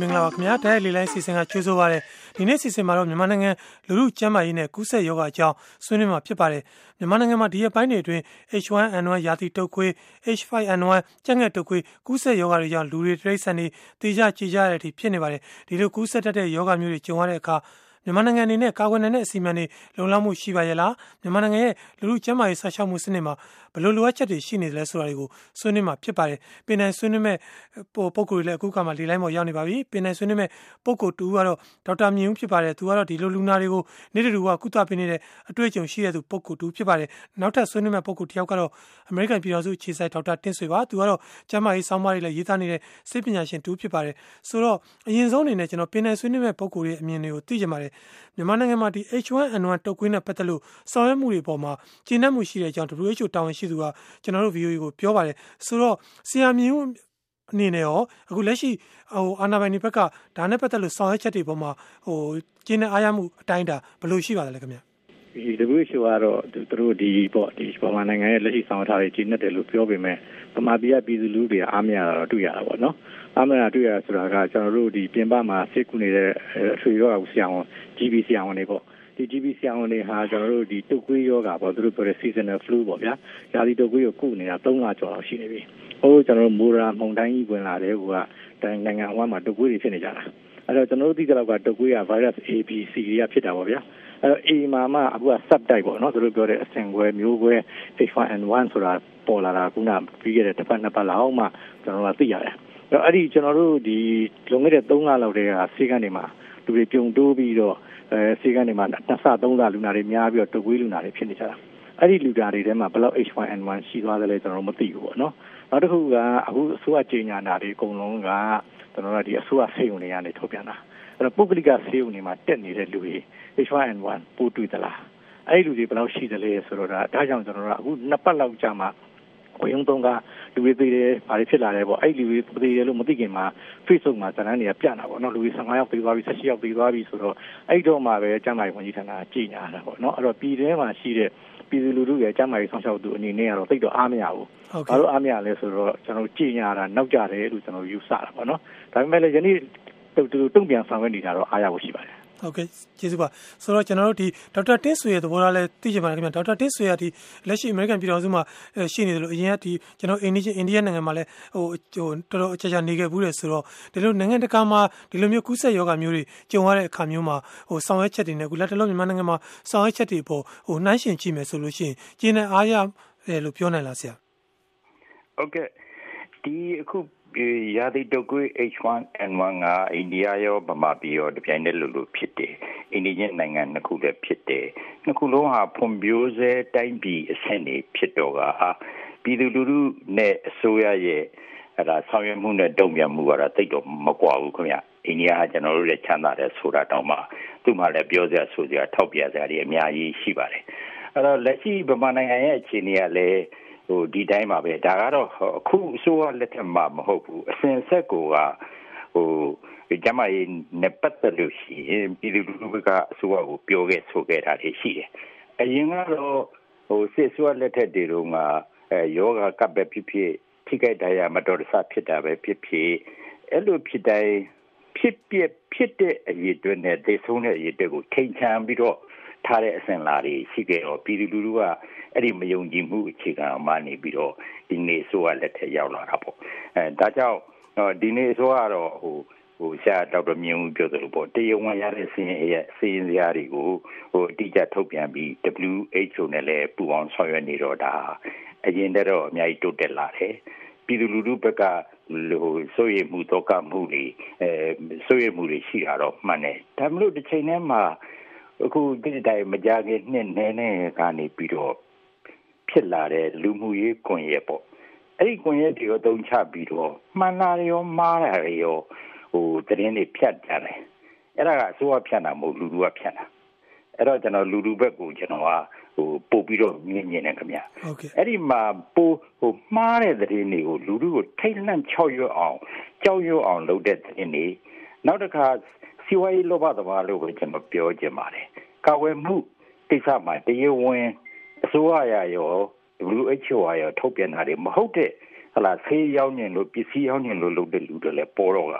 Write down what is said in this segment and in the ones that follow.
မင်္ဂလာပါခင်ဗျာတိုက်လေလိုင်းစီစဉ်ကကြိုးဆိုပါရစေဒီနေ့စီစဉ်မှာတော့မြန်မာနိုင်ငံလူမှုကျန်းမာရေးနဲ့ကူးစက်ရောဂါအကြောင်းဆွေးနွေးမှာဖြစ်ပါတယ်မြန်မာနိုင်ငံမှာဒီရက်ပိုင်းတွေအတွင်း H1N1 ရာသီတုပ်ခွေး H5N1 ကြက်ငှက်တုပ်ခွေးကူးစက်ရောဂါတွေကြောင့်လူတွေတိရစ္ဆာန်တွေတေကြကြေကြရတဲ့အထိဖြစ်နေပါတယ်ဒီလိုကူးစက်တတ်တဲ့ရောဂါမျိုးတွေကြုံရတဲ့အခါ မြန်မာနိုင်ငံအနေနဲ့ကာကွယ်နိုင်တဲ့အစီအမံတွေလုံလောက်မှုရှိပါရဲ့လားမြန်မာနိုင်ငံရဲ့လူလူကျန်းမာရေးဆာရှောက်မှုစနစ်မှာဘယ်လိုလိုအပ်ချက်တွေရှိနေသလဲဆိုတာတွေကိုဆွေးနွေးမှာဖြစ်ပါတယ်ပင်နိုင်ဆွေးနွေးမဲ့ပုံကိုယ်တွေလည်းအခုကမှလေလိုင်းပေါ်ရောက်နေပါပြီပင်နိုင်ဆွေးနွေးမဲ့ပုံကိုတူကတော့ဒေါက်တာမြင့်ဦးဖြစ်ပါတယ်သူကတော့ဒီလိုလူနာတွေကိုနေ့တူကကုသပေးနေတဲ့အတွေ့အကြုံရှိတဲ့သူပုံကိုတူဖြစ်ပါတယ်နောက်ထပ်ဆွေးနွေးမဲ့ပုံကိုတယောက်ကတော့အမေရိကန်ပြည်တော်စုခြေဆိုင်ဒေါက်တာတင်းဆွေပါသူကတော့ကျန်းမာရေးဆောင်းပါးတွေလည်းရေးသားနေတဲ့စိတ်ပညာရှင်တူဖြစ်ပါတယ်ဆိုတော့အရင်ဆုံးအနေနဲ့ကျွန်တော်ပင်နိုင်ဆွေးနွေးမဲ့ပုံကိုရဲ့အမြင်တွေကိုသိကြပါတယ်မြန်မာနိုင်ငံမှာဒီ H1N1 တုပ်ကွေးနဲ့ပတ်သက်လို့ဆောင်ရွက်မှုတွေပေါ်မှာကျဉ်းနှံ့မှုရှိတဲ့အကြောင်း WHO တာဝန်ရှိသူကကျွန်တော်တို့ VOA ကိုပြောပါတယ်ဆိုတော့ဆရာမြင့်အနေနဲ့ရောအခုလက်ရှိဟိုအာနာပိုင်တွေဘက်ကဒါနဲ့ပတ်သက်လို့ဆောင်ရွက်ချက်တွေပေါ်မှာဟိုကျင်းတဲ့အားရမှုအတိုင်းတာဘယ်လိုရှိပါသလဲခင်ဗျဒီ WHO ကတော့သူတို့ဒီပေါ့ဒီပမာနိုင်ငံရဲ့လက်ရှိဆောင်ထားတဲ့ကျင်းတဲ့လို့ပြောပေမဲ့ပမာပြည်ကပြည်သူလူထုတွေအားမရတာတော့တွေ့ရတာပေါ့နော် အားမရတွေ့ရဆိုတာကကျွန်တော်တို့ဒီပြင်ပမှာစိတ်ကူနေတဲ့အထွေရောဂါဆရာဝန် GB ဆရာဝန်တွေပေါ့ဒီ GB ဆရာဝန်တွေဟာကျွန်တော်တို့ဒီတုပ်ကွေးယောဂါပေါ့သူတို့ပြောတဲ့ seasonal flu ပေါ့ဗျာ။ရာသီတုပ်ကွေးကိုကုနေတာ3လကျော်လောက်ရှိနေပြီ။ဟိုကျွန်တော်တို့မိုရာမုန်တိုင်းကြီးဝင်လာတဲ့ဟိုကတိုင်းနိုင်ငံအဝမ်းမှာတုပ်ကွေးတွေဖြစ်နေကြတာ။အဲ့တော့ကျွန်တော်တို့သိကြတော့ကတုပ်ကွေးက virus ABC တွေကဖြစ်တာပေါ့ဗျာ။အဲ့တော့ A မှာမှအခုက sub type ပေါ့နော်သူတို့ပြောတဲ့အဆင့်ခွဲမျိုးခွဲ H1N1 ဆိုတာပေါ်လာတာခုနပြီးခဲ့တဲ့တစ်ပတ်နှစ်ပတ်လောက်မှကျွန်တော်တို့ကသိရတယ်။ အဲ့တော့အဲ့ဒီကျွန်တော်တို့ဒီလွန်ခဲ့တဲ့3လလောက်တည်းကဆေးကနေမှာလူတွေပြုံတိုးပြီးတော့အဲဆေးကနေမှာနှစ်ဆသုံးဆလူနာတွေများပြီးတော့တကွေးလူနာတွေဖြစ်နေကြတာအဲ့ဒီလူနာတွေထဲမှာဘယ်လောက် H1N1 ရှိသွားသလဲကျွန်တော်တို့မသိဘူးပေါ့နော်နောက်တစ်ခုကအခုအစိုးရကြေညာတာတွေအကုန်လုံးကကျွန်တော်တို့ဒီအစိုးရဆေးရုံတွေကနေထုတ်ပြန်တာအဲ့တော့ပုဂ္ဂလိကဆေးရုံတွေမှာတက်နေတဲ့လူတွေ H1N1 ပိုးတွေ့သလားအဲ့ဒီလူတွေဘယ်လောက်ရှိသလဲဆိုတော့ဒါဒါကြောင့်ကျွန်တော်တို့အခုနှစ်ပတ်လောက်ကြာမှ ကိုယုံသုံးကလူတွေသေးတယ်ဘာတွေဖြစ်လာတယ်ပေါ့အဲ့လူတွေသေးတယ်လို့မသိခင်မှာ Facebook မှာဇာတ်လမ်းတွေကပြတာပေါ့နော်လူတွေ15ယောက်သေးသွားပြီ16ယောက်သေးသွားပြီဆိုတော့အဲ့တော့မှပဲကျမ်းမာရေးဝန်ကြီးဌာနကကြီးညာတာပေါ့နော်အဲ့တော့ပြည်ထဲမှာရှိတဲ့ပြည်သူလူထုရဲ့ကျန်းမာရေးဆောင်ရှောက်သူအနေနဲ့ကတော့သိတော့အားမရဘူး။ဘာလို့အားမရလဲဆိုတော့ကျွန်တော်ကြည်ညာတာနောက်ကြတယ်လို့ကျွန်တော်ယူဆတာပေါ့နော်။ဒါပေမဲ့လည်းယနေ့တုံ့ပြန်ဆောင်ရွက်နေတာတော့အားရဖို့ရှိပါတယ် ဟုတ်ကဲ့ကျေးဇူးပါဆိုတော့ကျွန်တော်တို့ဒီဒေါက်တာတင်းဆွေရဲ့သဘောထားလဲသိချင်ပါတယ်ခင်ဗျာဒေါက်တာတင်းဆွေကဒီလက်ရှိအမေရိကန်ပြည်ထောင်စုမှာရှိနေတယ်လို့အရင်ကဒီကျွန်တော်အိန္ဒိယအိန္ဒိယနိုင်ငံမှာလဲဟိုဟိုတော်တော်အချာချာနေခဲ့ဘူးတယ်ဆိုတော့ဒီလိုနိုင်ငံတကာမှာဒီလိုမျိုးကူးစက်ရောဂါမျိုးတွေကြုံရတဲ့အခါမျိုးမှာဟိုဆောင်ရွက်ချက်တွေနဲ့အခုလက်တလုံးမြန်မာနိုင်ငံမှာဆောင်ရွက်ချက်တွေပေါ်ဟိုနှိုင်းရှင်ကြည့်မယ်ဆိုလို့ရှိရင်ကျင်းတဲ့အားရလို့ပြောနိုင်လားဆရာဟုတ်ကဲ့ဒီအခု ရာသီတုပ်ကွေး H1N1 ကအိန္ဒိယရောဗမာပြည်ရောတပြိုင်တည်းလိုလိုဖြစ်တယ်။အိန္ဒိယနိုင်ငံနှစ်ခုလည်းဖြစ်တယ်။နှစ်ခုလုံးဟာဖွံ့ဖြိုးဆဲတိုင်းပြည်အဆင့်တွေဖြစ်တော့ကပြည်သူလူထုနဲ့အစိုးရရဲ့အဲ့ဒါဆောင်ရွက်မှုနဲ့တုံ့ပြန်မှုကတော့တိတ်တော့မကွာဘူးခင်ဗျ။အိန္ဒိယကကျွန်တော်တို့လည်းချမ်းသာတယ်ဆိုတာတောင်မှသူ့မှာလည်းပြောစရာဆိုစရာထောက်ပြစရာတွေအများကြီးရှိပါတယ်။အဲ့တော့လက်ရှိဗမာနိုင်ငံရဲ့အခြေအနေကလည်း ဟိုဒီတိုင်းပါပဲဒါကတော့အခုအစိုးရလက်ထက်မှာမဟုတ်ဘူးအစဉ်ဆက်ကိုကဟိုကျမကြီးနဲ့ပတ်သက်လို့ရှိရင်ပြည်သူလူထုကအစိုးရကိုပြောခဲ့ဆိုခဲ့တာတွေရှိတယ်အရင်ကတော့ဟိုစစ်ဆွဲလက်ထက်တွေတုန်းကအဲယောဂကပ်ပဲဖြစ်ဖြစ်ထိခိုက်တရားမတော်တဆဖြစ်တာပဲဖြစ်ဖြစ်အဲ့လိုဖြစ်တိုင်းဖြစ်ပြဖြစ်တဲ့အရေးတွေနဲ့သေဆုံးတဲ့အရေးတွေကိုထိန်ချန်ပြီးတော့ ထားတဲ့အစဉ်လာတွေရှိခဲ့တော့ပြည်သူလူထုကအဲ့ဒီမယုံကြည်မှုအခြေခံအမှနေပြီးတော့ဒီနေ့ဆိုရလက်ထက်ရောက်လာတာပေါ့အဲဒါကြောင့်ဒီနေ့ဆိုရတော့ဟိုဟိုဆရာဒေါက်တာမြင့်ဦးပြောသလိုပေါ့တရားဝင်ရတဲ့စီးရင်ရဲ့စီးရင်စရာတွေကိုဟိုအတိအကျထုတ်ပြန်ပြီး WHO နဲ့လည်းပူးပေါင်းဆောင်ရွက်နေတော့ဒါအရင်တည်းတော့အများကြီးတိုးတက်လာတယ်ပြည်သူလူထုဘက်ကဟိုစိုးရိမ်မှုတော့ကမှုတွေအဲစိုးရိမ်မှုတွေရှိတာတော့မှန်တယ်ဒါမှမဟုတ်တစ်ချိန်တည်းမှာ အခုဒီတိုင်းမကြခင်နှစ်နဲနဲကနေပြီးတော့ဖြစ်လာတဲ့လူမှုရေးကွန်ရက်ပေါ့အဲ့ဒီကွန်ရက်တွေကိုသုံးချပြီးတော့မှန်တာရောမှားတာရောဟိုသတင်းတွေဖြတ်ကြတယ်အဲ့ဒါကအစိုးရဖြတ်တာမဟုတ်လူလူကဖြတ်တာအဲ့တော့ကျွန်တော်လူလူဘက်ကိုကျွန်တော်ကဟိုပို့ပြီးတော့မြင်မြင်နေခင်ဗျဟုတ်ကဲ့အဲ့ဒီမှာပို့ဟိုမှားတဲ့သတင်းတွေကိုလူလူကိုထိတ်လန့်ချောက်ရွံ့အောင်ကြောက်ရွံ့အောင်လုပ်တဲ့သတင်းတွေနောက်တစ်ခါ စီဝါရေးလောဘသဘာလို့ပဲကျွန်တော်ပြောချင်ပါတယ်ကာဝယ်မှုကိစ္စမှာတရားဝင်အစိုးရရရော WHO ရောထုတ်ပြန်တာတွေမဟုတ်တဲ့ဟလာဆေးရောက်နေလို့ပစ္စည်းရောက်နေလို့လုပ်တဲ့လူတွေလည်းပေါ်တော့က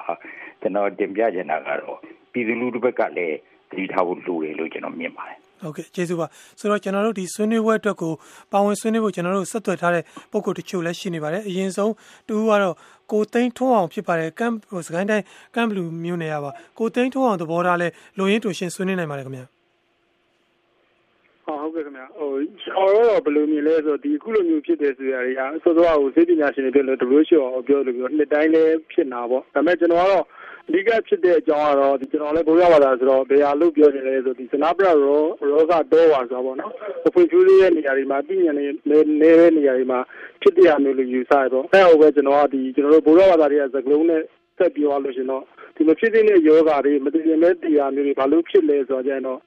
ကျွန်တော်တင်ပြချင်တာကတော့ပြည်သူလူထုဘက်ကလည်းသတိထားဖို့လိုတယ်လို့ကျွန်တော်မြင်ပါတယ် ဟုတ်ကဲ့ကျေးဇူးပါဆိုတော့ကျွန်တော်တို့ဒီဆွေးနွေးပွဲအတွက်ကိုပါဝင်ဆွေးနွေးဖို့ကျွန်တော်တို့ဆက်သွယ်ထားတဲ့ပုံကိုတချို့လည်းရှိနေပါတယ်အရင်ဆုံးတူကတော့ကိုသိန်းထွန်းအောင်ဖြစ်ပါတယ်ကမ်စကိုင်းတိုင်းကမ်ဘလူးမြို့နယ်ရပါကိုသိန်းထွန်းအောင်သဘောထားလဲလိုရင်းတူရှင်ဆွေးနွေးနိုင်ပါတယ်ခင်ဗျာဟုတ်ကဲ့ခင်ဗျာဟိုကျွန်တော်တော့ဘယ်လိုမြင်လဲဆိုတော့ဒီအခုလိုမျိုးဖြစ်တယ်ဆိုရတာအစောစောကဟိုစေပညာရှင်တွေပြောလို့ WHO ပြောလို့ပြောနှစ်တိုင်းလည်းဖြစ်နာပေါ့ဒါပေမဲ့ကျွန်တော်ကတော့ အဓိကဖြစ်တဲ့အကြောင်းကတော့ဒီကျွန်တော်လည်းဘိုးရပါတာဆိုတော့ဘယ်ဟာလို့ပြောနေလဲဆိုဒီစနာပရရောရောကတော့ပါဆိုတော့နော်အဖွင့်ဖြူးလေးရဲ့နေရာတွေမှာပြည်ညံနေနေတဲ့နေရာတွေမှာဖြစ်တဲ့အမျိုးလိုယူဆရတော့အဲဟိုပဲကျွန်တော်ကဒီကျွန်တော်တို့ဘိုးရပါတာတွေကစကလုံးနဲ့ဆက်ပြောလို့ရှင်တော့ဒီမဖြစ်တဲ့ယောဂါတွေမတည်တဲ့တရားမျိုးတွေဘာလို့ဖြစ်လဲဆိုတော့ကျတော့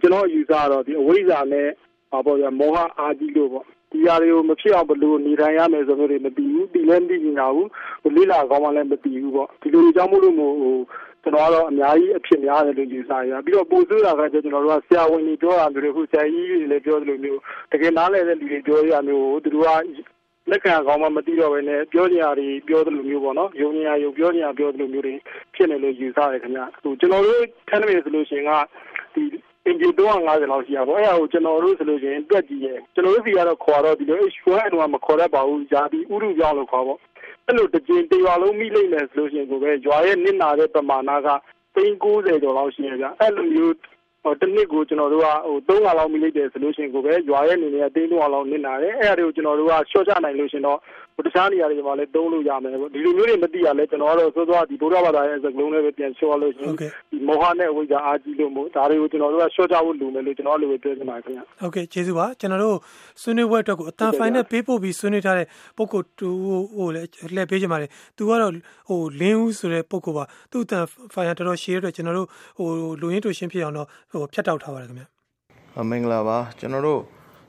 ကျွန်တော်ယူဆတော့ဒီအဝိဇ္ဇာနဲ့ဟောပေါ့ရမောဟအာကြီးလို့ပေါ့ ဒီຢာတွေကိုမဖြစ်အောင်ဘလို့နေထိုင်ရမယ်ဆိုမျိုးတွေမသိဘူးဒီလည်းမသိနေတာဘူးဟိုလိလာကောင်းမှလည်းမသိဘူးပေါ့ဒီလိုကြောင့်မို့လို့မို့ဟိုကျွန်တော်ကတော့အများကြီးအဖြစ်များတယ်လို့ယူဆရပြီးတော့ပို့စိုးတာကကျွန်တော်တို့ကဆရာဝန်တွေပြောတာမျိုးတွေခုဆရာကြီးတွေလည်းပြောသလိုမျိုးတကယ်နားလည်တဲ့လူတွေပြောရမျိုးသူတို့ကလက်ခံကောင်းမှမသိတော့ဘဲနဲ့ပြောကြရာတွေပြောသလိုမျိုးပေါ့နော်ယုံညာယုံပြောကြရာပြောသလိုမျိုးတွေဖြစ်နေလို့ယူဆရတယ်ခင်ဗျဟိုကျွန်တော်တို့ထမ်းနေဆိုလို့ရှိရင်ကဒီ အင်ဂျီ350လောက်ရှိရပါအဲ့ဒါကိုကျွန်တော်တို့ဆိုလို့ရှိရင်တွက်ကြည့်ရဲကျွန်တော်တို့စီကတော့ခေါ်တော့ဒီလို H1N1 မခေါ်တတ်ပါဘူးဂျာဒီဥရုကြောင့်လို့ခေါ်ပေါ့အဲ့လိုတစ်ကြိမ်တရွာလုံးမိလိမ့်မယ်ဆိုလို့ရှိရင်ကိုပဲရွာရဲ့နစ်နာတဲ့ပမာဏက390ကျော်လောက်ရှိရကြအဲ့လိုမျိုးဟို တစ်နှစ်ကိုကျွန်တော်တို့ကဟို300လောက်မိလိုက်တယ်ဆိုလို့ရှိရင်ကိုပဲရွာရဲ့နေနေအသိန်း300လောက်နစ်နာတယ်အဲ့ဒါတွေကိုကျွန်တော်တို့ကရှော့ချနိုင်လို့ရှင်တော့တခြားနေရာတွေမှာလည်းသုံးလို့ရမယ်ပေါ့ဒီလိုမျိုးတွေမသိရလဲကျွန်တော်ကတော့စိုးစိုးဒီဘုရားဘာသာရဲ့စကလုံးလေးပဲပြန်ရှော့လို့ရှင်ဒီမောဟနဲ့ဝိဇ္ဇာအားကြီးလို့မို့ဒါတွေကိုကျွန်တော်တို့ကရှော့ချဖို့လိုမယ်လို့ကျွန်တော်လိုပဲပြောချင်ပါတယ်ခင်ဗျဟုတ်ကဲ့ကျေးဇူးပါကျွန်တော်တို့ဆွေးနွေးပွဲအတွက်ကိုအတန်ဖိုင်နဲ့ပေးပို့ပြီးဆွေးနွေးထားတဲ့ပုံကိုတူဟိုလည်းလှည့်ပေးချင်ပါတယ်သူကတော့ဟိုလင်းဦးဆိုတဲ့ပုံကိုပါသူ့အတန်ဖိုင်တော်တော်ရှည်ရတဲ့ကျွန်တော်တို့ဟိုလူရင်းတူရှင်းဖြစ်အောင်တော့ဟိုဖြတ်တောက်ထားပါတယ်ခင်ဗျမင်္ဂလာပါကျွန်တော်တို့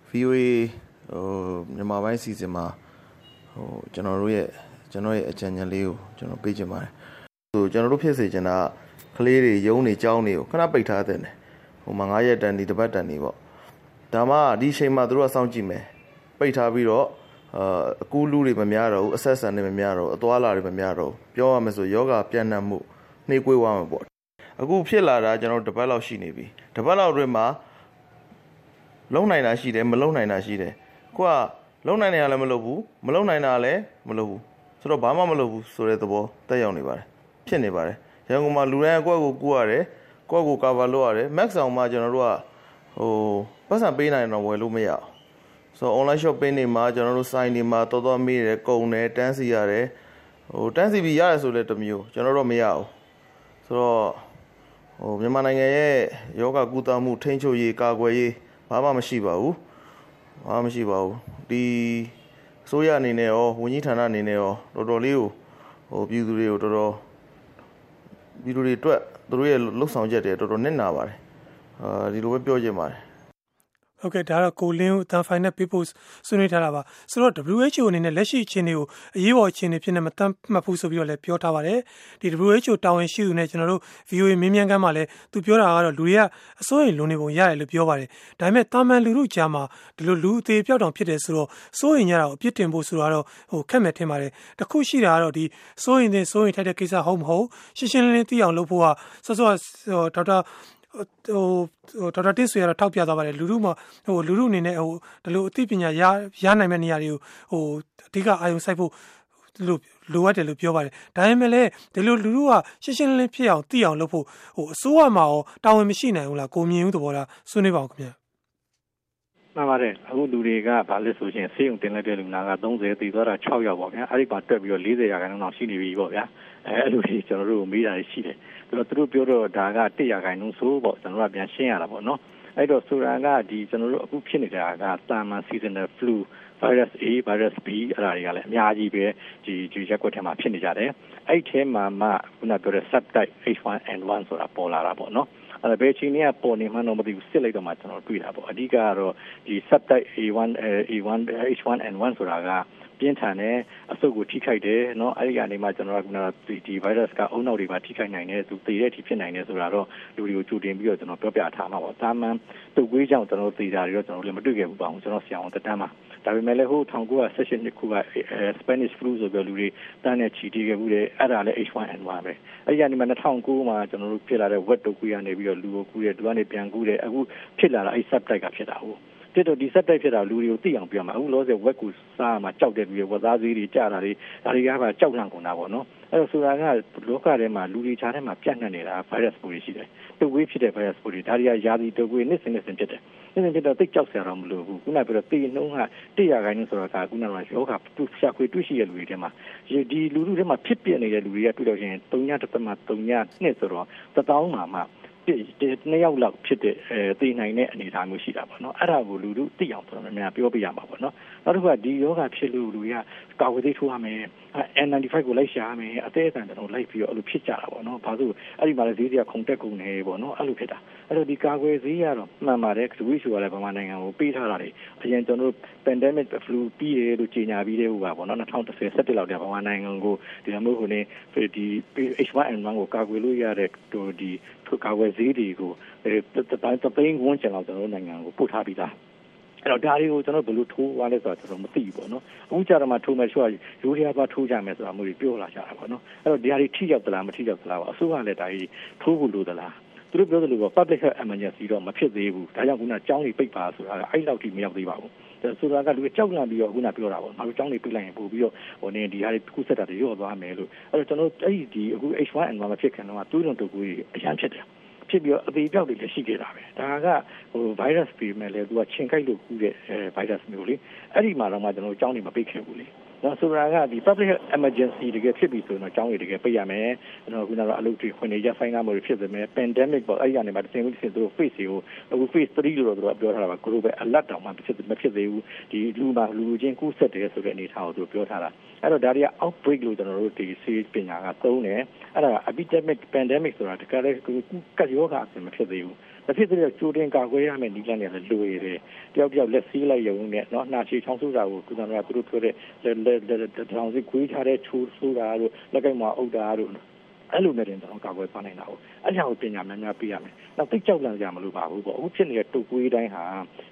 VOA ဟိုမြန်မာပိုင်းစီစဉ်မှာဟိုကျွန်တော်တို့ရဲ့ကျွန်တော်ရဲ့အကြံဉာဏ်လေးကိုကျွန်တော်ပေးချင်ပါတယ်ဟိုကျွန်တော်တို့ဖြစ်စေချင်တာကလေးတွေရုံးနေကြောင်းတွေကိုခဏပိတ်ထားတဲ့တယ်ဟိုမှာ9ရက်တန်ဒီတပတ်တန်ဒီပေါ့ဒါမှဒီအချိန်မှာတို့ကစောင့်ကြည့်မယ်ပိတ်ထားပြီးတော့အာအကူးလူတွေမများတော့ဘူးအဆက်ဆန်တွေမများတော့ဘူးအသွားလာတွေမများတော့ဘူးပြောရမယ်ဆိုယောဂပြန့်နှံ့မှုနှေးကွေးသွားမှာပေါ့ အခုဖြစ်လာတာကျွန်တော်တပတ်လောက်ရှိနေပြီတပတ်လောက်အတွင်းမှာလုံနိုင်တာရှိတယ်မလုံနိုင်တာရှိတယ်ကိုကလုံနိုင်နေတာလည်းမလုပ်ဘူးမလုံနိုင်တာလည်းမလုပ်ဘူးဆိုတော့ဘာမှမလုပ်ဘူးဆိုတဲ့သဘောတက်ရောက်နေပါတယ်ဖြစ်နေပါတယ်ရန်ကုန်မှာလူတိုင်းကိုယ့်ကိုကူရတယ်ကိုယ့်ကိုကာဗာလုပ်ရတယ် max အောင်မှာကျွန်တော်တို့ကဟိုပတ်စံပေးနိုင်တော့ဝယ်လို့မရအောင်ဆိုတော့ online shopping တွေမှာကျွန်တော်တို့ site တွေမှာတော်တော်မေးတယ်ကုန်တယ်တန်းစီရတယ်ဟိုတန်းစီပြီးရတယ်ဆိုလည်းတမျိုးကျွန်တော်တို့မရဘူးဆိုတော့ ဟိုမြန်မာနိုင်ငံရဲ့ယောဂကုသမှုထိန်းချုပ်ရေးကာကွယ်ရေးဘာမှမရှိပါဘူးဘာမှမရှိပါဘူးဒီအစိုးရအနေနဲ့ရောဝန်ကြီးဌာနအနေနဲ့ရောတော်တော်လေးကိုဟိုပြည်သူတွေကိုတော်တော်ပြည်သူတွေအတွက်သူတို့ရဲ့လှုပ်ဆောင်ချက်တွေတော်တော်နစ်နာပါတယ်အာဒီလိုပဲပြောချင်ပါတယ် ဟုတ်ကဲ့ဒါတော့ကိုလင်းကိုအတန်ဖိုင်နဲ့ပေးဖို့ဆွေးနွေးထားတာပါဆိုတော့ WHO အနေနဲ့လက်ရှိအခြေအနေကိုအရေးပေါ်အခြေအနေဖြစ်နေမတတ်မှတ်ဘူးဆိုပြီးတော့လည်းပြောထားပါတယ်ဒီ WHO တာဝန်ရှိသူနဲ့ကျွန်တော်တို့ VOA မင်းမြန်ကမ်းမှာလည်းသူပြောတာကတော့လူတွေကအစိုးရလုံနေပုံရတယ်လို့ပြောပါတယ်ဒါပေမဲ့တာမန်လူလူကြားမှာဒီလိုလူအသေးပြောက်တောင်ဖြစ်တယ်ဆိုတော့စိုးရင်ကြတာကိုအပြစ်တင်ဖို့ဆိုတော့ဟိုခက်မဲ့ထင်ပါတယ်တခုရှိတာကတော့ဒီစိုးရင်တဲ့စိုးရင်ထိုက်တဲ့ကိစ္စဟုတ်မဟုတ်ရှင်းရှင်းလင်းလင်းသိအောင်လုပ်ဖို့ကစောစောဒေါက်တာ ဟိုဒေါက်တာတစ်ဆွေကတော့ထောက်ပြသွားပါတယ်လူလူမှာဟိုလူလူအနေနဲ့ဟိုဒီလိုအသိပညာရရနိုင်မဲ့နေရာတွေကိုဟိုအဓိကအာရုံစိုက်ဖို့လို့လိုအပ်တယ်လို့ပြောပါတယ်ဒါပေမဲ့လည်းဒီလိုလူလူကရှင်းရှင်းလင်းလင်းဖြစ်အောင်သိအောင်လုပ်ဖို့ဟိုအစိုးရမှာရောတာဝန်မရှိနိုင်ဘူးလားကိုမြင်ဦးသဘောလားဆွေးနွေးပါဦးခင်ဗျာမှန်ပါတယ်အခုလူတွေကဘာလဲဆိုရင်ဆေးရုံတင်လိုက်တဲ့လူနာက30တည်သွားတာ6ယောက်ပေါ့ဗျာအဲ့ဒီမှာတွက်ပြီးတော့40ရာခိုင်နှုန်းလောက်ရှိနေပြီပေါ့ဗျာအဲအဲ့လိုကြီးကျွန်တော်တို့မေးတာရှိတယ် ဆိုတော့သူတို့ပြောတော့ဒါက1ရာခိုင်နှုန်းဆိုပေါ့ကျွန်တော်တို့ကပြန်ရှင်းရတာပေါ့နော်အဲ့တော့ဆိုတာကဒီကျွန်တော်တို့အခုဖြစ်နေတာကတာမန် seasonal flu virus A virus B အဲ့ဒါတွေကလည်းအများကြီးပဲဒီဒီရက်ွက်ထဲမှာဖြစ်နေကြတယ်အဲ့ထဲမှာမှခုနပြောတဲ့ subtype H1N1 ဆိုတာပေါ်လာတာပေါ့နော်အဲ့ဘယ်ချိန်ကပေါ်နေမှတော့မသိဘူးစစ်လိုက်တော့မှကျွန်တော်တွေ့တာပေါ့အဓိကကတော့ဒီ subtype A1 A1 H1N1 ဆိုတာက ပြင်းထန်တယ်အဆုတ်ကိုထိခိုက်တယ်เนาะအဲ့ဒီကနေမှကျွန်တော်ကဒီဒီ virus ကအုံနောက်တွေပါထိခိုက်နိုင်တယ်သူသေတဲ့အထိဖြစ်နိုင်တယ်ဆိုတာတော့လူတွေကိုကြိုတင်ပြီးတော့ကျွန်တော်ပြောပြထားမှာပေါ့တာမန်တုပ်ကွေးကြောင့်ကျွန်တော်သေတာတွေတော့ကျွန်တော်လည်းမတွေ့ခဲ့ဘူးပါဘူးကျွန်တော်ဆရာဝန်တက်တန်းမှာ ဒါပေမဲ့လည်းဟို1916နှစ်ခုက Spanish flu ဆိုပြီးလူတွေတန်းနဲ့ချီတီးခဲ့ဘူးတယ်အဲ့ဒါလည်း H1N1 ပဲအဲ့ဒီကနေမှ2009မှာကျွန်တော်တို့ဖြစ်လာတဲ့ wet တုပ်ကွေးကနေပြီးတော့လူကိုကူးတယ်သူကနေပြန်ကူးတယ်အခုဖြစ်လာတာအဲ့ subtype ကဖြစ်တာဟုတ် ဖြစ်တော့ဒီ subtype ဖြစ်တာလူတွေကိုသိအောင်ပြောမှာအခုလောဆယ် web ကိုစားမှာကြောက်တဲ့လူတွေဝက်သားသေးတွေကြာတာတွေဒါတွေကပါကြောက်လန့်ကုန်တာပေါ့နော်အဲ့တော့ဆိုတာကလောကထဲမှာလူတွေခြားထဲမှာပြန့်နှံ့နေတာ virus ပိုးတွေရှိတယ်တုပ်ဝေးဖြစ်တဲ့ virus ပိုးတွေဒါတွေကယာစီတုပ်ဝေးနှစ်စဉ်နှစ်စဉ်ဖြစ်တယ်နှစ်စဉ်ဖြစ်တော့သိကြောက်စရာတော့မလိုဘူးခုနပြောတော့တေနှုံးက100ခိုင်နှုန်းဆိုတော့ကခုနကယောဂတူရှာခွေတွေ့ရှိတဲ့လူတွေထဲမှာဒီလူလူထဲမှာဖြစ်ပြနေတဲ့လူတွေကတွေ့လို့ရှိရင်3.3 3နှစ်ဆိုတော့1000မှာမှ နှစ်ယောက်လောက်ဖြစ်တဲ့အဲသိနိုင်တဲ့အနေအထားမျိုးရှိတာပေါ့နော်အဲ့ဒါကိုလူလူသိအောင်တော်တော်များများပြောပြရမှာပေါ့နော်နောက်တစ်ခုကဒီယောဂဖြစ်လို့လူကကာဝေးသိထိုးရမယ် N95 ကိုလိုက်ရှာရမယ်အသေးအတန်တော့လိုက်ပြီးတော့အဲ့လိုဖြစ်ကြတာပေါ့နော်ဘာလို့အဲ့ဒီမှာလည်းဈေးတွေကခုန်တက်ကုန်နေပေါ့နော်အဲ့လိုဖြစ်တာ အဲ့တော့ဒီကာကွယ်ဈေးကတော့မှန်ပါတယ်ဒူဝိဆိုရလည်းဗမာနိုင်ငံကိုပေးထားတာလေအရင်ကျွန်တော်တို့ pandemic flu ပြီးတယ်လို့ကြေညာပြီးတဲ့ဟိုပါပေါ့နော်2010 17လောက်တည်းဗမာနိုင်ငံကိုဒီလိုမျိုးဟိုနေဒီ H1N1 ကိုကာကွယ်လို့ရတဲ့ဟိုဒီကာကွယ်ဈေးတွေကိုအဲတသိန်းဝန်းကျင်လောက်ကျွန်တော်တို့နိုင်ငံကိုပို့ထားပြီးသားအဲ့တော့ဒါတွေကိုကျွန်တော်ဘယ်လိုထိုးသွားလဲဆိုတော့ကျွန်တော်မသိဘူးပေါ့နော်အခုကြတော့မှထိုးမယ်ဆိုတော့ရိုးရီးယားပါထိုးကြမယ်ဆိုတာမျိုးပြောလာကြတာပေါ့နော်အဲ့တော့ဒီဟာတွေထိရောက်သလားမထိရောက်သလားပေါ့အစိုးရလည်းဒါကြီးထိုးဖို့လိုသလား သူတို့ပြောသလိုပေါ့ public health emergency တော့မဖြစ်သေးဘူးဒါကြောင့်ခုနကျောင်းတွေပိတ်ပါဆိုတာအဲ့လောက်ထိမရောက်သေးပါဘူးဆိုတာကလူကြောက်လန့်ပြီးတော့ခုနပြောတာပေါ့ငါတို့ကျောင်းတွေပြလိုက်ရင်ပို့ပြီးတော့ဟိုနေဒီဟာတွေကုဆက်တာတွေရော့သွားမယ်လို့အဲ့တော့ကျွန်တော်အဲ့ဒီအခု H1N1 မဖြစ်ခင်တော့သွေးလွန်တုပ်ကွေးအရန်ဖြစ်တယ်ဖြစ်ပြီးတော့အသေးပြောက်တွေလည်းရှိခဲ့တာပဲဒါကဟို virus ပြီးမဲ့လေသူကချင်းကိုက်လို့ကူးတဲ့အဲ virus မျိုးလေအဲ့ဒီမှာတော့မှကျွန်တော်တို့အကြောင်းတွေမပိတ်ခဲ့ဘူးလေ နော်ဆိုတာကဒီ public emergency တကယ်ဖြစ်ပြီဆိုရင်တော့အကြောင်းတွေတကယ်ပိတ်ရမယ်ကျွန်တော်ခုနကအလုပ်တွေခွင့်နေရဆိုင်ကားမျိုးတွေဖြစ်ပေမဲ့ pandemic ပေါ့အဲ့ဒီကနေမှတစ်စင်တစ်စင်သူတို့ face ကိုအခု face 3လို့တော့သူတို့ပြောထားတာပါ global alert တောင်မှဖြစ်မဖြစ်သေးဘူးဒီလူမှာလူလူချင်းကူးဆက်တယ်ဆိုတဲ့အနေအထားကိုသူပြောထားတာအဲ့တော့ဒါတွေက outbreak လို့ကျွန်တော်တို့ဒီ C ပညာကသုံးတယ်အဲ့ဒါ epidemic pandemic ဆိုတာတကယ်လည်းကတ်ရောဂါအဆင်မဖြစ်သေးဘူး မဖြစ်သေးတဲ့ကြိုတင်ကာကွယ်ရမယ့်နည်းလမ်းတွေလည်းလိုရတယ်တယောက်တယောက်လက်စည်းလိုက်ရုံနဲ့เนาะနှာချေချောင်းဆိုတာကိုကုသနာသူတို့ပြောတဲ့လက်လက်ထောင်စီခွေးထားတဲ့ချိုးဆိုတာတို့လက်ကင်မှာအုပ်တာတို့ အဲ့လိုနဲ့တင်တော့ကာကွယ်သွားနိုင်တာဟုတ်အဲ့ကြောင့်ပညာများများပြရမယ်နောက်သိကြောက်လန့်ကြမလို့ပါဘူးပေါ့အခုဖြစ်နေတဲ့တုပ်ကွေးတိုင်းဟာ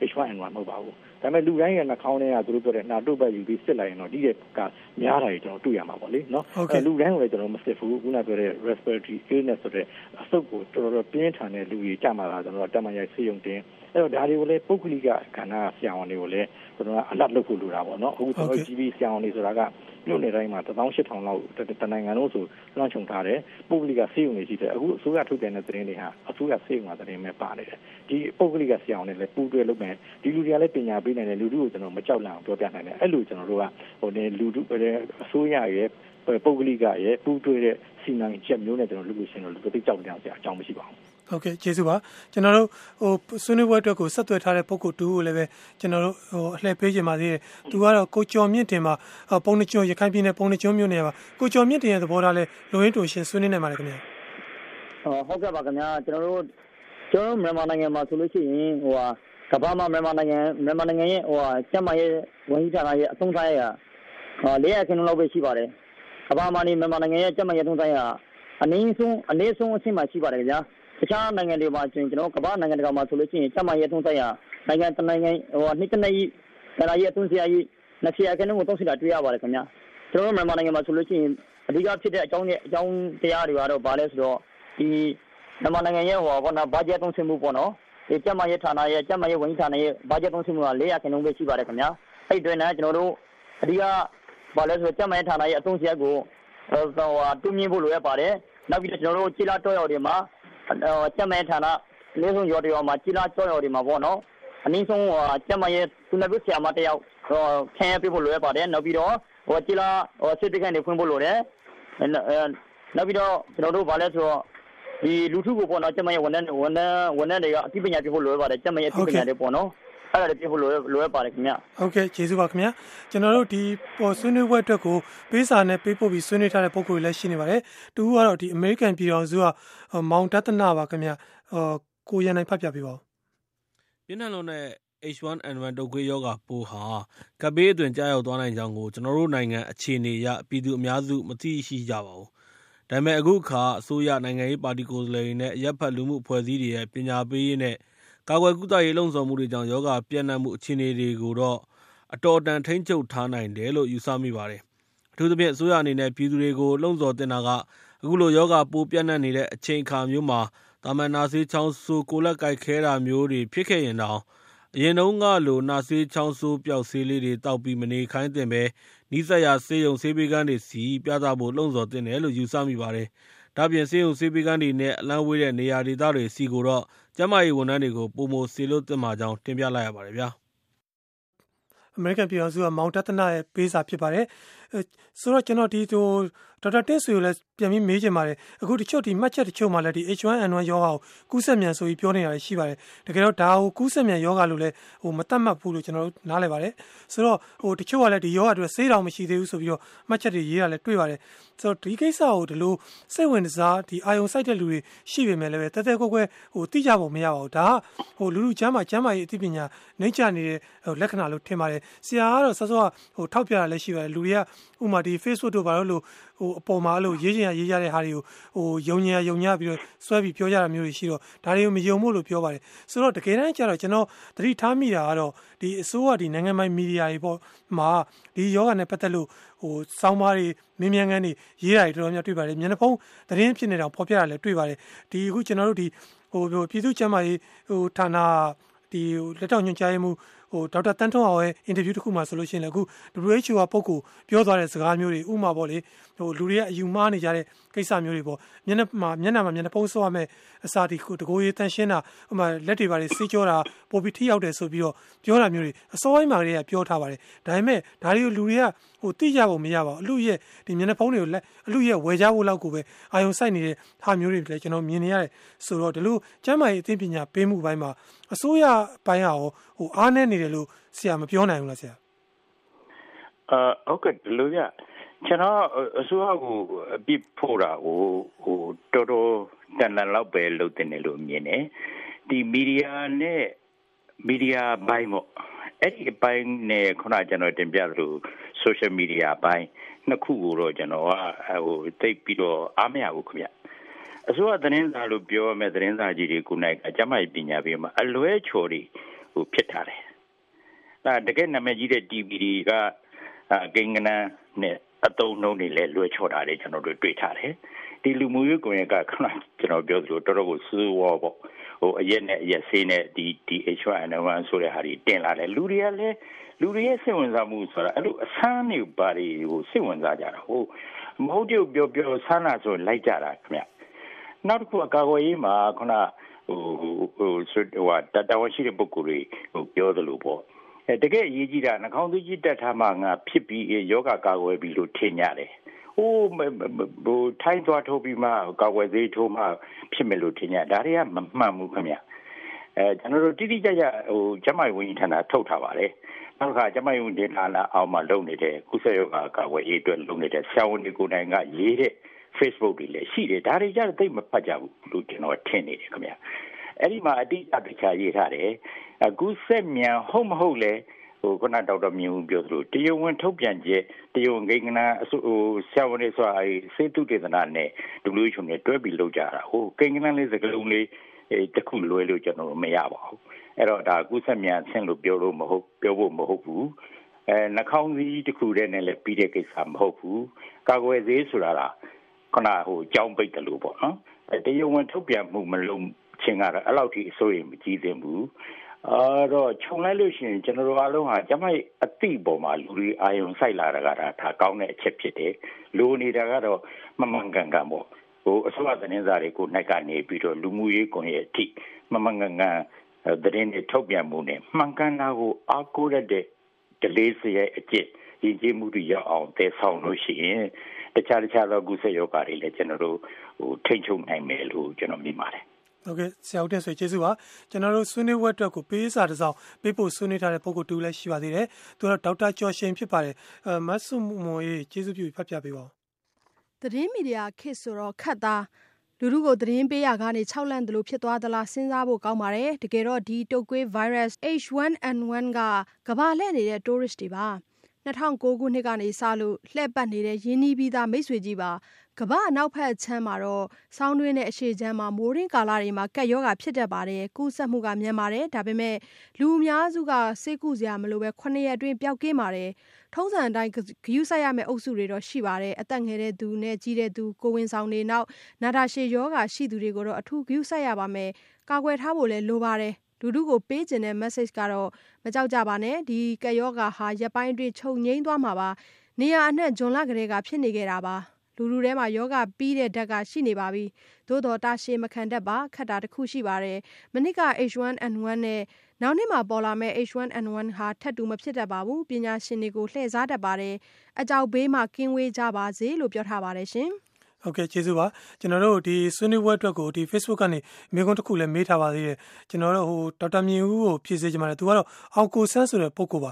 H1N1 မဟုတ်ပါဘူးဒါပေမဲ့လူတိုင်းရဲ့နှာခေါင်းထဲကသူတို့ပြောတဲ့နှာတုပ်ပတ်ယူပြီးစစ်လိုက်ရင်တော့ဒီရဲ့ကများတာကြီးကျွန်တော်တွေ့ရမှာပေါ့လေနော်အဲလူတိုင်းကိုလည်းကျွန်တော်မစစ်ဘူးခုနပြောတဲ့ respiratory illness ဆိုတဲ့အဆုတ်ကိုတော်တော်ပြင်းထန်တဲ့လူကြီးကြမှာလားကျွန်တော်တက်မရိုက်ဆေးရုံတင် အဲ့တော့ဒါတွေကိုလည်းပုဂ္ဂလိကကဏ္ဍဆရာဝန်တွေကိုလည်းကျွန်တော်ကအလတ်လုပ်ဖို့လိုတာပေါ့နော်အခုကျွန်တော် GB ဆရာဝန်တွေဆိုတာကမြို့နယ်တိုင်းမှာ18000လောက်တနိုင်ငံလုံးဆိုလွှမ်းခြုံထားတယ်ပုဂ္ဂလိကဆေးရုံတွေရှိတယ်အခုအစိုးရထုတ်ပြန်တဲ့သတင်းတွေဟာအစိုးရဆေးရုံကသတင်းပဲပါနေတယ်ဒီပုဂ္ဂလိကဆရာဝန်တွေလည်းပူးတွဲလုပ်မယ်ဒီလူတွေကလည်းပညာပေးနိုင်တယ်လူတို့ကိုကျွန်တော်မကြောက်လန့်အောင်ပြောပြနိုင်တယ်အဲ့လိုကျွန်တော်တို့ကဟိုနေလူတို့အစိုးရရဲ့ပုဂ္ဂလိကရဲ့ပူးတွဲတဲ့စီမံချက်မျိုးနဲ့ကျွန်တော်လုပ်လို့ရှိရင်တော့လူတို့သိကြောက်ကြအောင်အကြောင်းမရှိပါဘူး ဟုတ်ကဲ့ကျေးဇူးပါကျွန်တော်တို့ဟိုဆွေးနွေးပွဲအတွက်ကိုဆက်သွယ်ထားတဲ့ပုံကိုတူကိုလည်းပဲကျွန်တော်တို့ဟိုအလှည့်ပေးခြင်းပါသေးတယ်သူကတော့ကိုကျော်မြင့်တင်မှာပုံနှကျွန်းရခိုင်ပြည်နယ်ပုံနှကျွန်းမြို့နယ်မှာကိုကျော်မြင့်တင်ရဲ့သဘောထားလဲလိုရင်းတူရှင်ဆွေးနွေးနိုင်ပါတယ်ခင်ဗျာဟုတ်ကဲ့ပါခင်ဗျာကျွန်တော်တို့ကျွန်တော်မြန်မာနိုင်ငံမှာဆိုလို့ရှိရင်ဟိုဟာကမ္ဘာမှာမြန်မာနိုင်ငံမြန်မာနိုင်ငံရဲ့ဟိုဟာကျန်းမာရေးဝန်ကြီးဌာနရဲ့အသုံးဆိုင်ရာ၄ရခင်းလောက်ပဲရှိပါတယ်ကမ္ဘာမှာနေမြန်မာနိုင်ငံရဲ့ကျန်းမာရေးအသုံးဆိုင်ရာအနည်းဆုံးအနည်းဆုံးအဆင့်မှာရှိပါတယ်ခင်ဗျာ တခြားနိုင်ငံတွေမှာကျွန်တော်ကမ္ဘာနိုင်ငံတကာမှာဆိုလို့ရှိရင်ကျန်းမာရေးအသုံးဆိုင်ရာနိုင်ငံတနိုင်ငံဟိုနှစ်တနည်းဒါလာရဲ့အသုံးစရာကြီးနှစ်ဆရာခင်းကိုသုံးစရာတွေ့ရပါတယ်ခင်ဗျာကျွန်တော်မြန်မာနိုင်ငံမှာဆိုလို့ရှိရင်အဓိကဖြစ်တဲ့အကြောင်းရဲ့အကြောင်းတရားတွေကတော့ဘာလဲဆိုတော့ဒီမြန်မာနိုင်ငံရဲ့ဟိုဘောနော်ဘာဂျက်သုံးဆမှုပေါ့နော်ဒီကျမရဲ့ဌာနရဲ့ကျမရဲ့ဝန်ကြီးဌာနရဲ့ဘာဂျက်သုံးဆမှုက400ခန်းလုံးပဲရှိပါတယ်ခင်ဗျာအဲ့တွင်လည်းကျွန်တော်တို့အဓိကဘာလဲဆိုတော့ကျမရဲ့ဌာနရဲ့အသုံးစရိုက်ကိုဟိုတူးမြင့်ဖို့လိုရပါတယ်နောက်ပြီးတော့ကျွန်တော်တို့ခြေလာတော့ရောက်တွေမှာ ကျမရဲ့ဌာနအနည်းဆုံးရော်တွေမှာခြေလာတော့ရောက်တွေမှာပေါ့နော်အနည်းဆုံးကျမရဲ့သူနာပြုဆရာမတယောက်ခံရပေးဖို့လိုရပါတယ်နောက်ပြီးတော့ဟိုခြေလာဟိုစစ်တကန်တွေဖွင့်ဖို့လိုတယ်နောက်ပြီးတော့ကျွန်တော်တို့ဗာလဲဆိုတော့ဒီလူထုကိုပေါ့နော်ကျမရဲ့ဝန်ထမ်းဝန်ထမ်းဝန်ထမ်းတွေကအသိပညာပြဖို့လိုရပါတယ်ကျမရဲ့အသိပညာတွေပေါ့နော် အဲ့ဒါတွေပြဖို့လိုလိုရပါတယ်ခင်ဗျဟုတ်ကဲ့ကျေးဇူးပါခင်ဗျကျွန်တော်တို့ဒီပေါ်ဆွေးနွေးပွဲအတွက်ကိုပေးစာနဲ့ပေးပို့ပြီးဆွေးနွေးထားတဲ့ပုံကိုလည်းရှိနေပါတယ်တူကတော့ဒီ American ပြည်တော်စုကမောင်တသနာပါခင်ဗျဟောကိုရန်နိုင်ဖတ်ပြပေးပါဦးပြင်းထန်လုံးနဲ့ H1N1 တုပ်ကွေးရောဂါပိုးဟာကပ်ဘေးအတွင်းကြားရောက်သွားနိုင်ကြောင်းကိုကျွန်တော်တို့နိုင်ငံအခြေအနေအရပြည်သူအများစုမသိရှိကြပါဘူးဒါပေမဲ့အခုအခါအစိုးရနိုင်ငံရေးပါတီကိုယ်စားလှယ်တွေနဲ့အရက်ဖတ်လူမှုအဖွဲ့အစည်းတွေရဲ့ပညာပေးရေးနဲ့ ကာကွယ်ကုသရေးလှုံ့ဆော်မှုတွေကြောင့်ယောဂပြန့်နှံ့မှု အခြေအနေတွေကိုတော့ အတော်အတန် ထိန်းချုပ်ထားနိုင်တယ်လို့ ယူဆမိပါတယ်။အထူးသဖြင့် အစိုးရအနေနဲ့ ပြည်သူတွေကို လှုံ့ဆော်သင့်တာက အခုလို ရောဂါပိုးပျံ့နှံ့နေတဲ့ အချိန်အခါမျိုးမှာ သာမန် နှာစေး၊ချောင်းဆိုး၊ကိုယ်လက်ကိုက်ခဲတာမျိုးတွေ ဖြစ်ခဲ့ရင်တောင် အရင်တုန်းကလို နှာစေး၊ချောင်းဆိုး ပျောက်ဆေးလေးတွေ သောက်ပြီး မနေခိုင်းသင့်ဘဲ နီးစပ်ရာ ဆေးရုံ၊ဆေးပေးခန်းတွေဆီ ပြသဖို့ လှုံ့ဆော်သင့်တယ်လို့ ယူဆမိပါတယ်။ ဒါ့အပြင် ဆေးရုံ၊ဆေးပေးခန်းတွေနဲ့ အလှမ်းဝေးတဲ့ နေရာဒေသတွေဆီကိုတော့ ကျန်းမာရေးဝန်ထမ်းတွေကို ပိုမိုစေလွှတ်သင့်ပါကြောင်း တင်ပြလိုက်ရပါတယ်ဗျာ။အမေရိကန် ပြည်ထောင်စုကမောင်တသနာရဲ့ ပေးစာဖြစ်ပါတယ် ဆိုတော့ကျွန်တော်ဒီဟိုဒေါက်တာတင့်ဆွေကိုလည်းပြန်ပြီးမေးချင်ပါတယ်အခုတချို့ဒီမှတ်ချက်တချို့မှာလည်းဒီ H1N1 ယောဂါကိုကူးစက်မြန်ဆိုပြီးပြောနေတာရှိပါတယ်တကယ်တော့ဒါကိုကူးစက်မြန်ယောဂါလို့လည်းဟိုမတတ်မှတ်ဘူးလို့ကျွန်တော်တို့နားလည်ပါတယ်ဆိုတော့ဟိုတချို့ကလည်းဒီယောဂါအတွက်ဆေးတောင်မရှိသေးဘူးဆိုပြီးတော့မှတ်ချက်တွေရေးတာလည်းတွေ့ပါတယ်ဆိုတော့ဒီကိစ္စကိုဒီလိုစိတ်ဝင်စားဒီအာယုံစိုက်တဲ့လူတွေရှိပေမဲ့လည်းတဲတဲကွက်ကွက်ဟိုတိကျဖို့မရပါဘူးဒါကဟိုလူလူချမ်းမှာချမ်းမာရေးအသိပညာနှိမ့်ချနေတဲ့ဟိုလက္ခဏာလို့ထင်ပါတယ်ဆရာကတော့ဆောစောကဟိုထောက်ပြတာလည်းရှိပါတယ်လူတွေကဥမာဒီ Facebook တို့ဘာလို့လို့ဟိုအပေါ်မှာအဲ့လိုရေးချင်ရရေးကြတဲ့ဟာတွေကိုဟိုယုံညံယုံညပြီးတော့ဆွဲပြီးပြောကြတာမျိုးတွေရှိတော့ဒါတွေကိုမယုံမို့လို့ပြောပါတယ်ဆိုတော့တကယ်တမ်းကျတော့ကျွန်တော်သတိထားမိတာကတော့ဒီအစိုးရဒီနိုင်ငံပိုင်မီဒီယာတွေပေါ့မှာဒီယောဂနဲ့ပတ်သက်လို့ဟိုစောင်းပါးတွေမင်းမြန်ခန်းတွေရေးတာတွေတော်တော်များတွေ့ပါတယ်မျက်နှာဖုံးသတင်းဖြစ်နေတာပေါ်ပြတာလည်းတွေ့ပါတယ်ဒီအခုကျွန်တော်တို့ဒီဟိုပြည်သူ့ကျန်းမာရေးဟိုဌာနဒီလက်ထောက်ညွှန်ကြားရေးမှူး ဟိုဒေါက်တာတန်းထွန်းအောင်ရဲ့အင်တာဗျူးတစ်ခုမှဆိုလို့ရှိရင်လည်းအခု WHO ကပုံကိုပြောသွားတဲ့စကားမျိုးတွေဥမာပေါ့လေဟိုလူတွေကအယူမှားနေကြတဲ့ကိစ္စမျိုးတွေပေါ့မျက်နှာမှာမျက်နှာမှာမျက်နှာပုံးဆောရမယ်အစာဒီကိုတကိုးရေးတန်ရှင်းတာဥမာလက်တွေပါတွေစေးကြောတာပိုပြီးထိရောက်တယ်ဆိုပြီးတော့ပြောတာမျိုးတွေအစောပိုင်းမှာကလေးကပြောထားပါတယ်ဒါပေမဲ့ဒါတွေကိုလူတွေကဟိုသိကြဖို့မရပါဘူးအလူရဲ့ဒီမျက်နှာဖုံးတွေကိုလက်အလူရဲ့ဝယ်ကြဖို့လောက်ကိုပဲအာယုံစိုက်နေတဲ့ဟာမျိုးတွေလည်းကျွန်တော်မြင်နေရတယ်ဆိုတော့ဒီလိုကျမ်းမာရေးအသိပညာပေးမှုပိုင်းမှာအစိုးရပိုင်းဟာဟိုအားနည်းနေတယ်လို့ဆရာမပြောနိုင်ဘူးလားဆရာအာဟုတ်ကဲ့လို့ရကျွန်တော်အစိုးရကိုအပြစ်ဖို့တာကိုဟိုတော်တော်တန်တန်လောက်ပဲလုပ်တင်တယ်လို့မြင်တယ်ဒီမီဒီယာနဲ့မီဒီယာဘိုင်းပေါ့အဲ့ဒီဘိုင်းနဲ့ခုနကျွန်တော်တင်ပြသလို social media ဘိုင်းနှစ်ခုကိုတော့ကျွန်တော်ကဟိုတိတ်ပြီးတော့အားမရဘူးခင်ဗျအစိုးရသတင်းစာလို့ပြောရမယ့်သတင်းစာကြီးတွေကိုနိုင်အကြမ်းမိုက်ပညာပေးမှာအလွဲချော်တွေဟိုဖြစ်ထားတယ်ဒါ တကယ်နာမည်ကြီးတဲ့ TV တွေကဂိင်္ဂနန်နဲ့အတုံးနှုံးတွေလည်းလွှဲချော်တာတွေကျွန်တော်တို့တွေ့ထားတယ်ဒီလူမှုရေးကွန်ရက်ကခဏကျွန်တော်ပြောသလိုတော်တော်ကိုစူးဝါပေါ့ဟိုအရက်နဲ့အရက်ဆေးနဲ့ဒီဒီ H1N1 ဆိုတဲ့ဟာတွေတင်လာတယ်လူတွေကလည်းလူတွေရဲ့စိတ်ဝင်စားမှုဆိုတာအဲ့လိုအဆန်းတွေဘာတွေကိုစိတ်ဝင်စားကြတာဟိုမဟုတ်ကြပြောပြောဆန်းတာဆိုလိုက်ကြတာခင်ဗျနောက်တစ်ခုအကာအကွယ်ရေးမှာခုနဟိုဟိုဆိုတော့တတဝရှိတဲ့ပုဂ္ဂိုလ်တွေဟိုပြောသလိုပေါ့ အဲတကယ်အရေးကြီးတာနှာခေါင်းသွေးကြီးတက်ထားမှငါဖြစ်ပြီးယောဂကာကွယ်ပြီးလို့ထင်ရတယ်။ဟိုးဟိုထိုင်းသွားထိုးပြီးမှကာကွယ်သေးထိုးမှဖြစ်မယ်လို့ထင်ကြဒါတွေကမမှန်ဘူးခင်ဗျ။အဲကျွန်တော်တို့တိတိကျကျဟိုကျမကြီးဝန်ကြီးဌာနထုတ်ထားပါတယ်။နောက်တစ်ခါကျမကြီးဝန်ကြီးဌာနအောက်မှာလုပ်နေတဲ့ကုသယောဂကာကွယ်ရေးအတွက်လုပ်နေတဲ့ဆရာဝန်တွေကိုယ်တိုင်ကရေးတဲ့ Facebook တွေလည်းရှိတယ်ဒါတွေကြတော့သိမဖတ်ကြဘူးလို့ကျွန်တော်ထင်နေတယ်ခင်ဗျ အဲ့ဒီမှာအတိအကျတခြားရေးထားတယ်အခုဆက်မြန်ဟုတ်မဟုတ်လဲဟိုခုနဒေါက်တာမြင့်ဦးပြောသလိုတရုံဝင်ထုတ်ပြန်ချက်တရုံဂိင်္ဂနာအဟိုဆရာဝန်တွေဆိုတာအဲစေတုတေသနာနဲ့ WHO နဲ့တွဲပြီးလုပ်ကြတာဟိုဂိင်္ဂနာလေးစကလုံးလေးအဲတခုလွဲလို့ကျွန်တော်မရပါဘူးအဲ့တော့ဒါကုသမြန်ဆင့်လို့ပြောလို့မဟုတ်ပြောဖို့မဟုတ်ဘူးအဲနှာခေါင်းစည်းတစ်ခုတည်းနဲ့လည်းပြီးတဲ့ကိစ္စမဟုတ်ဘူးကာကွယ်ဆေးဆိုတာကခုနဟိုကြောင်းပိတ်တယ်လို့ပေါ့နော်တရုံဝင်ထုတ်ပြန်မှုမလုံး ချင်းကတော့အဲ့လောက်ထိအစိုးရမကြီးသင့်ဘူးအဲ့တော့ခြုံလိုက်လို့ရှိရင်ကျွန်တော်တို့အားလုံးဟာကျမရဲ့အတိပေါ်မှာလူတွေအာယုံစိုက်လာတာကဒါကောင်းတဲ့အချက်ဖြစ်တယ်လိုနေတာကတော့မမှန်ကန်ကန်ပေါ့ဟိုအစိုးရသတင်းစာတွေကိုနိုင်ကနေပြီးတော့လူမှုရေးကွန်ရက်အထိမမှန်ကန်ကန်သတင်းတွေထုတ်ပြန်မှုနဲ့မှန်ကန်တာကိုအားကိုးရတဲ့ဒလေးစရဲ့အကျင့်ရည်ကြည်မှုတွေရအောင်တည်ဆောင်လို့ရှိရင်တခြားတခြားသောကုသယောဂါတွေလည်းကျွန်တော်တို့ဟိုထိန်းချုပ်နိုင်မယ်လို့ကျွန်တော်မြင်ပါတယ် ဟုတ်ကဲ့ဆရာဦးတင်ဆွေကျေးဇူးပါကျွန်တော်တို့ဆွေးနွေးဝက်အတွက်ကိုပေးစာတစ်စောင်ပေးဖို့ဆွေးနွေးထားတဲ့ပုံကိုတူလည်းရှိပါသေးတယ်သူကတော့ဒေါက်တာကျော်ရှင်ဖြစ်ပါတယ်အဲမဆုမွန်ရေးကျေးဇူးပြုဖတ်ပြပေးပါဦးသတင်းမီဒီယာခေတ်ဆိုတော့ခတ်သားလူလူကိုသတင်းပေးရကနေ6လန့်တယ်လို့ဖြစ်သွားသလားစဉ်းစားဖို့ကောင်းပါတယ်တကယ်တော့ဒီတုတ်ကွေး virus H1N1 ကကဘာလှည့်နေတဲ့ tourist တွေပါ2009ခုနှစ်ကနေစလို့လှည့်ပတ်နေတဲ့ရင်းနှီးပြီးသားမိတ်ဆွေကြီးပါ ကကမ္ဘာအနောက်ဘက်ခြမ်းမှာတော့ဆောင်းတွင်းနဲ့အရှေ့ခြမ်းမှာမိုးရင်းကာလတွေမှာကပ်ရောဂါဖြစ်တတ်ပါတယ်။ကူးစက်မှုကမြန်ပါတယ်။ဒါပေမဲ့လူအများစုကဆေးကုစရာမလိုဘဲ9ရက်အတွင်းပျောက်ကင်းပါတယ်။ထုံးစံအတိုင်းဂရုစိုက်ရမယ့်အုပ်စုတွေတော့ရှိပါတယ်။အသက်ငယ်တဲ့သူနဲ့ကြီးတဲ့သူကိုဝင်ဆောင်တွေနောက်နာတာရှည်ယောဂါရှိသူတွေကိုတော့အထူးဂရုစိုက်ရပါမယ်။ကာကွယ်ထားဖို့လည်းလိုပါတယ်။လူထုကိုပေးချင်တဲ့ message ကတော့မကြောက်ကြပါနဲ့ဒီကပ်ရောဂါဟာရက်ပိုင်းအတွင်းချုပ်ငြိမ်းသွားမှာပါ။နေရာအနှံ့ဂျွန်လကလေးကဖြစ်နေခဲ့တာပါ။ လူလူထဲမှာယောဂပြီးတဲ့ဓာတ်ကရှိနေပါပြီ။သို့တော်တာရှည်မခံတတ်ပါခက်တာတစ်ခုရှိပါတယ်။မနစ်က H1N1 နဲ့နောက်နှစ်မှာပေါ်လာမဲ့ H1N1 ဟာထပ်တူမဖြစ်တတ်ပါဘူး။ပညာရှင်တွေကိုလှည့်စားတတ်ပါတယ်။အကြောက်ဘေးမှာကင်းဝေးကြပါစေလို့ပြောထားပါတယ်ရှင်။ ဟုတ်ကဲ့ကျေးဇူးပါကျွန်တော်တို့ဒီဆွေးနွေးပွဲအတွက်ကိုဒီ Facebook ကနေမိကုန်းတစ်ခုလည်းမေးထားပါသေးတယ်ကျွန်တော်တို့ဟိုဒေါက်တာမြင့်ဦးကိုဖြည့်စေချင်ပါတယ်သူကတော့အောင်ကိုဆန်းဆိုတဲ့ပုဂ္ဂိုလ်ပါ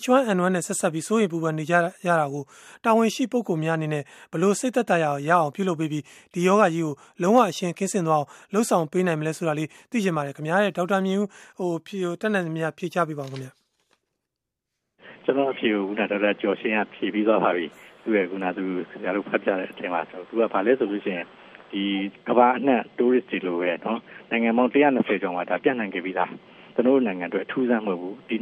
H1N1 နဲ့ဆက်ဆက်ပြီးစိုးရိမ်ပူပန်နေကြရတာကိုတာဝန်ရှိပုဂ္ဂိုလ်များအနေနဲ့ဘလို့စိတ်သက်သာရအောင်ရအောင်ပြုလုပ်ပေးပြီးဒီယောဂကြီးကိုလုံးဝအရှင်ကင်းစင်သွားအောင်လှုပ်ဆောင်ပေးနိုင်မလဲဆိုတာလေးသိချင်ပါတယ်ခင်ဗျားရဲ့ဒေါက်တာမြင့်ဦးဟိုဖြည့်တက်နိုင်မြဖြည့်ချပေးပါဦးခင်ဗျာကျွန်တော်အဖြေကိုခုနဒေါက်တာကျော်ရှင်းကဖြည့်ပြီးသွားပါပြီ သူ့ရဲ့ခုနသူဆရာတို့ဖတ်ပြတဲ့အချိန်မှာဆိုသူကဘာလဲဆိုလို့ရှိရင်ဒီကဘာအနှံ့ tourist တွေလိုပဲเนาะနိုင်ငံပေါင်း120ကျော်မှာဒါပြန့်နှံ့ခဲ့ပြီးသားကျွန်တော်နိုင်ငံအတွက်အထူးဆန်းမဟုတ်ဘူးဒီ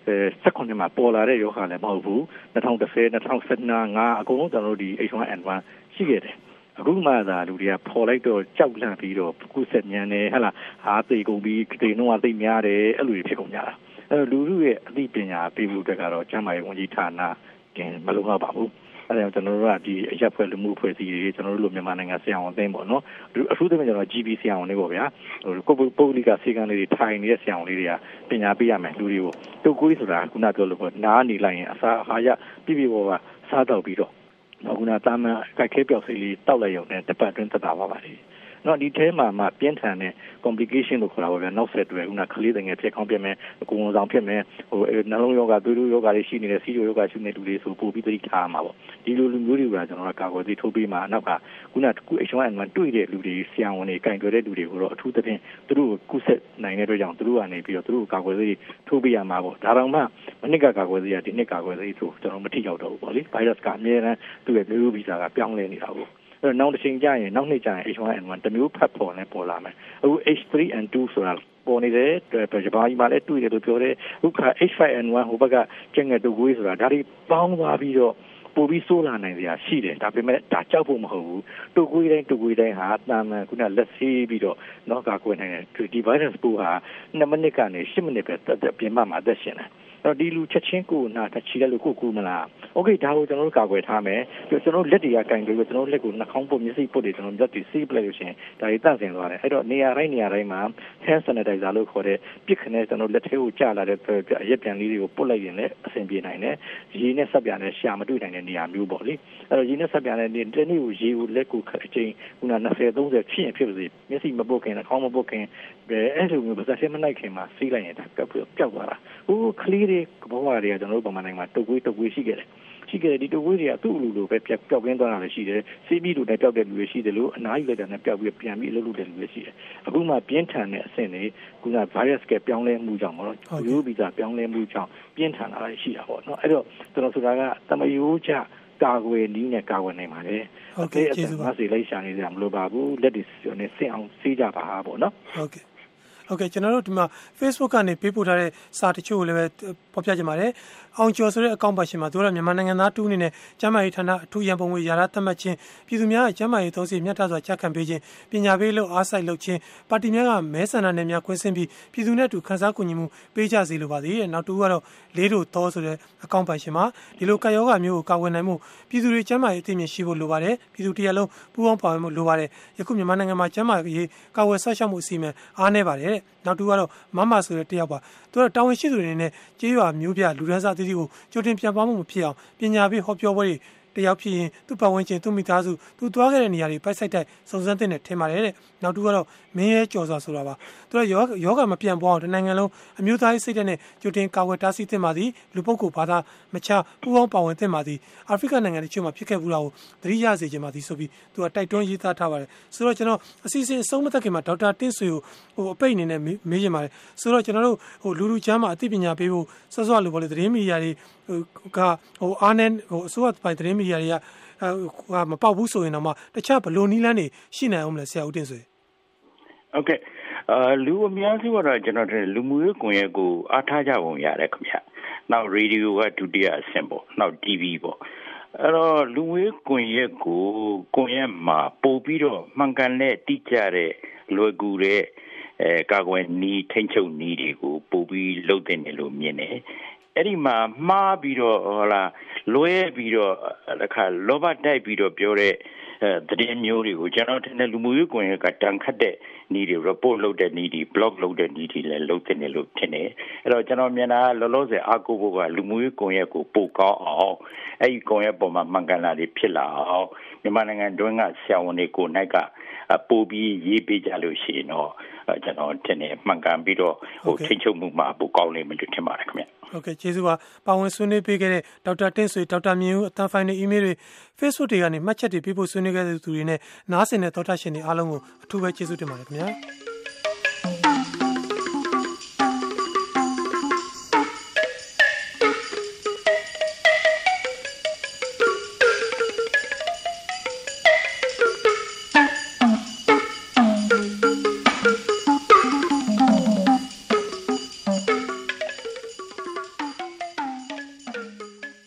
2019မှာပေါ်လာတဲ့ရောဂါလည်းမဟုတ်ဘူး2010 2015ငါအကုန်လုံးကျွန်တော်တို့ဒီ H1N1 ရှိခဲ့တယ်အခုမှသာလူတွေကပေါ်လိုက်တော့ကြောက်လန့်ပြီးတော့ကုဆက်မြန်နေဟဟလားဟာသိကုန်ပြီးတိမ်နှုံးကသိများတယ်အဲ့လိုဖြစ်ကုန်ကြတာအဲ့လူလူရဲ့အသိပညာပေးမှုအတွက်ကတော့ကျမ်းမာရေးဝန်ကြီးဌာနကမလုံလောက်ပါဘူး အဲဒါကျွန်တော်တို့ကဒီအရက်ဖွဲ့လူမှုဖွဲ့စည်းတွေကျွန်တော်တို့လိုမြန်မာနိုင်ငံဆရာဝန်အသင်းပေါ့နော်အထူးသဖြင့်ကျွန်တော် GB ဆရာဝန်တွေပေါ့ဗျာဟိုပုဂ္ဂလိကစေကံလေးတွေထိုင်နေတဲ့ဆရာဝန်လေးတွေကပညာပေးရမယ်လူတွေကိုတုတ်ကွေးဆိုတာခုနပြောလို့ပေါ့နားနေလိုက်ရင်အစာအာရပြပြပေါ်ကစားတော့ပြီးတော့ခုနတာမန်ကြိုက်ခဲပြောက်စိလေးတောက်လိုက်ရုံနဲ့တစ်ပတ်အတွင်းသက်သာပါပါလိ မ့်နော်ဒီထဲမှာမှပြင်းထန်တဲ့ complication လို့ခေါ်တာပါဗျာနောက်ဆက်တွဲခုနကလေးငယ်ဖြစ်ကောင်းပြမယ်အကူဝန်ဆောင်ဖြစ်မယ်ဟိုနှလုံးယောဂသွေးတိုးယောဂတွေရှိနေတဲ့စီးရိုယောဂရှိနေတဲ့လူတွေဆိုပို့ပြီးသတိထားမှာပေါ့ဒီလိုလူမျိုးတွေကကျွန်တော်ကကာကွယ်သိထိုးပေးမှာနောက်ကခုနကခု H1N1 တွေ့တဲ့လူတွေဆရာဝန်တွေကင်တွယ်တဲ့လူတွေကိုတော့အထူးသဖြင့်သူတို့ကိုကုဆက်နိုင်တဲ့အတွက်ကြောင့်သူတို့ကနေပြီးတော့သူတို့ကိုကာကွယ်သိထိုးပေးရမှာပေါ့ဒါတော့မှမနစ်ကကာကွယ်သိရဒီနှစ်ကာကွယ်သိဆိုကျွန်တော်မထိရောက်တော့ဘူးပေါ့လေ virus ကအများအားသူ့ရဲ့မျိုးဗီဇကပြောင်းလဲနေတာပေါ့ အဲ့တော့နောက်တစ်ချိန်ကျရင်နောက်နှစ်ကျရင် H1N1 တမျိုးဖတ်ပေါ်နဲ့ပေါ်လာမယ်အခု H3N2 ဆိုတာပေါ်နေတယ်ဂျပန်ကြီးမှာလည်းတွေ့တယ်လို့ပြောတယ်အခုခါ H5N1 ဟိုဘက်ကကျငယ်တူကွေးဆိုတာဒါတွေပေါင်းသွားပြီးတော့ပို့ပြီးဆိုးလာနိုင်စရာရှိတယ်ဒါပေမဲ့ဒါကြောက်ဖို့မဟုတ်ဘူးတူကွေးတိုင်းတူကွေးတိုင်းဟာတာမန်ခုနလက်ဆေးပြီးတော့တော့ကာကွယ်နိုင်တယ်ဒီ virus ပိုးဟာ2မိနစ်ကနေ10မိနစ်ပဲတက်ပြင်ပမှာအသက်ရှင်တယ် တော့ဒီလူချက်ချင်းကိုနာတချီတယ်လို့ကိုကူမလားโอเคဒါကိုကျွန်တော်တို့ကာကွယ်ထားမယ်ပြီးကျွန်တော်တို့လက်တွေကကင်ပြီးတော့ကျွန်တော်တို့လက်ကိုနှာခေါင်းပုတ်မျက်စိပုတ်တွေကျွန်တော်လက်တွေစီးပလိုက်လို့ရှင်ဒါတွေတန့်စင်သွားတယ်အဲ့တော့နေရာတိုင်းနေရာတိုင်းမှာ hand sanitizer လို့ခေါ်တဲ့ပြစ်ခနဲ့ကျွန်တော်လက်ထဲကိုကျလာတဲ့အရက်ပြန်လေးတွေကိုပုတ်လိုက်ရင်လည်းအဆင်ပြေနိုင်တယ်ရေနဲ့ဆက်ပြန်နဲ့ရှာမတွေ့နိုင်တဲ့နေရာမျိုးပေါ့လေအဲ့တော့ရေနဲ့ဆက်ပြန်တဲ့နေ့တနေ့ကိုရေကိုလက်ကိုအချိန်ခုန20 30ဖြစ်ရင်ဖြစ်ပါစေမျက်စိမပုတ်ခင်နှာခေါင်းမပုတ်ခင်အဲ့လိုမျိုးပါစက်မနိုင်ခင်မှာစီးလိုက်ရင်ဒါပျောက်ပျောက်သွားတာဟိုကလေး တွေကဘဝတွေကကျွန်တော်တို့ဗမာနိုင်ငံမှာတုတ်ကွေးတုတ်ကွေးရှိခဲ့တယ်ရှိခဲ့တယ်ဒီတုတ်ကွေးတွေကသူ့အလူလိုပဲပျောက်ပျောက်ကင်းသွားတာလည်းရှိတယ်စီးပြီးလိုနဲ့ပျောက်တဲ့လူတွေရှိတယ်လို့အနားယူလိုက်တာနဲ့ပျောက်ပြီးပြန်ပြီးအလုပ်လုပ်တဲ့လူတွေရှိတယ်အခုမှပြင်းထန်တဲ့အဆင့်တွေခုန virus ကပြောင်းလဲမှုကြောင့်ပေါ့နော်ရိုးဗီဇပြောင်းလဲမှုကြောင့်ပြင်းထန်လာတာရှိတာပေါ့နော်အဲ့တော့ကျွန်တော်ဆိုတာကတမယိုးချကာကွယ်နည်းနဲ့ကာကွယ်နိုင်ပါတယ်ဟုတ်ကဲ့ကျေးဇူးပါစီလိုက်ရှာနေကြမလို့ပါဘူးလက်တွေနဲ့ဆင့်အောင်စီးကြပါပေါ့နော်ဟုတ်ကဲ့ ဟုတ်ကဲ့ကျွန်တော်တို့ဒီမှာ Facebook ကနေပေးပို့ထားတဲ့စာတချို့ကိုလည်းဖော်ပြကြပါတယ်အောင်ကျော်ဆိုတဲ့အကောင့်ပါရှင်မှာသူကမြန်မာနိုင်ငံသားတူးအနေနဲ့ကျမ်းမာရေးဌာနအထူးရန်ပုံငွေရာထသတ်မှတ်ခြင်းပြည်သူများရဲ့ကျမ်းမာရေးသုံးစီမြတ်တာစွာကြက်ခံပေးခြင်းပညာပေးလို့အားစိုက်လုပ်ခြင်းပါတီများကမဲဆန္ဒနယ်များကွင်းဆင်းပြီးပြည်သူနဲ့အတူခန်းစားကူညီမှုပေးကြစေလိုပါသေးတယ်နောက်တူကတော့လေးတို့သောဆိုတဲ့အကောင့်ပါရှင်မှာဒီလိုကာယောဂမျိုးကိုကာဝယ်နိုင်မှုပြည်သူတွေကျမ်းမာရေးအသိဉာဏ်ရှိဖို့လိုပါတယ်ပြည်သူတရက်လုံးပူးပေါင်းပါဝင်မှုလိုပါတယ်ယခုမြန်မာနိုင်ငံမှာကျမ်းမာရေးကာဝယ်ဆောက်ရှောက်မှုအစီအမံအားနည်းပါတယ်တဲ့နောက်တူကတော့မမဆိုတဲ့တယောက်ပါသူကတာဝန်ရှိသူတွေနဲ့ကြေးရွာမျိုးပြလူဒန်းစားသီးသီးကိုကြိုတင်ပြန်ပွားမှုမဖြစ်အောင်ပညာပေးဟောပြောပွဲတွေတယောက်ဖြစ်ရင်သူ့ပတ်ဝန်းကျင်သူ့မိသားစုသူသွားခဲ့တဲ့နေရာတွေပိုက်ဆိုင်တိုက်စုံစမ်းတဲ့နဲ့ထင်ပါတယ်တဲ့ နောက်တူကတော့မင်းရဲကြော်စွာဆိုတာပါသူကယောယောဂမပြန့်ပွားအောင်တနိုင်ငံလုံးအမျိုးသားရေးစိတ်ဓာတ်နဲ့ကြိုတင်ကာကွယ်တားဆီးသင့်ပါသည်လူပုဂ္ဂိုလ်ဘာသာမချပူးပေါင်းပါဝင်သင့်ပါသည်အာဖရိကနိုင်ငံတချို့မှာဖြစ်ခဲ့ဘူးလားကိုသတိရစေချင်ပါသည်ဆိုပြီးသူကတိုက်တွန်းရေးသားထားပါတယ်ဆိုတော့ကျွန်တော်အစီအစဉ်အဆုံးမသက်ခင်မှာဒေါက်တာတင့်ဆွေကိုဟိုအပိတ်အနေနဲ့မေးချင်ပါတယ်ဆိုတော့ကျွန်တော်တို့ဟိုလူလူချမ်းမှာအသိပညာပေးဖို့စောစောလိုပေါ့လေသတင်းမီဒီယာတွေကဟိုအားနဲ့ဟိုအစိုးရပိုင်းသတင်းမီမီဒီယာတွေကဟာမပေါက်ဘူးဆိုရင်တော့မှတခြားဘလို့နီးလန်းနေရှိနိုင်အောင်မလဲဆရာဦးတင်ဆွေ ဟုတ်ကဲ့အာလူအများစုကတော့ကျွန်တော်တို့လူမှုရေးကွန်ရက်ကိုအားထားကြပုံရတယ်ခင်ဗျနောက်ရေဒီယိုကဒုတိယအဆင့်ပေါ့နောက် TV ပေါ့အဲ့တော့လူဝေးကွန်ရက်ကိုကွန်ရက်မှာပို့ပြီးတော့မှန်ကန်တဲ့တိကျတဲ့လွယ်ကူတဲ့အဲကာကွယ်နီးထိန်ချုပ်နီးတွေကိုပို့ပြီးလုပ်တဲ့တယ်လို့မြင်တယ်အဲ့ဒီမှာမှားပြီးတော့ဟလာလွဲပြီးတော့တခါလောဘတိုက်ပြီးတော့ပြောတဲ့သတင်းမျိုးတွေကိုကျွန်တော်ထင်တယ်လူမှုရေးကွန်ရက်ကတန်ခတ်တဲ့ နည်းတွေ report လုပ်တဲ့နည်းတွေ blog လုပ်တဲ့နည်းတွေလည်းလုပ်တဲ့နေလို့ထင်တယ်အဲ့တော့ကျွန်တော်မြင်တာလောလောဆယ်အားကိုးဖို့ကလူမှုရေးကွန်ရက်ကိုပို့ကောင်းအောင်အဲ့ဒီကွန်ရက်ပေါ်မှာမှန်ကန်လာတွေဖြစ်လာအောင်မြန်မာနိုင်ငံတွင်းကဆရာဝန်တွေကိုနိုင်ကပို့ပြီးရေးပေးကြလို့ရှိရင်တော့ကျွန်တော်ထင်တယ်မှန်ကန်ပြီးတော့ဟိုထိချုပ်မှုမှာပိုကောင်းလိမ့်မယ်လို့ထင်ပါတယ်ခင်ဗျဟုတ်ကဲ့ကျေးဇူးပါပါဝင်ဆွေးနွေးပေးခဲ့တဲ့ဒေါက်တာတင့်ဆွေဒေါက်တာမြင့်ဦးအတန်းဖိုင်နယ်အီးမေးလ်တွေ Facebook တွေကနေမှတ်ချက်တွေပေးဖို့ဆွေးနွေးခဲ့တဲ့သူတွေနဲ့နားဆင်တဲ့သောတာရှင်တွေအားလုံးကိုအထူးပဲကျေးဇူးတင်ပါတယ်ခင်ဗျာ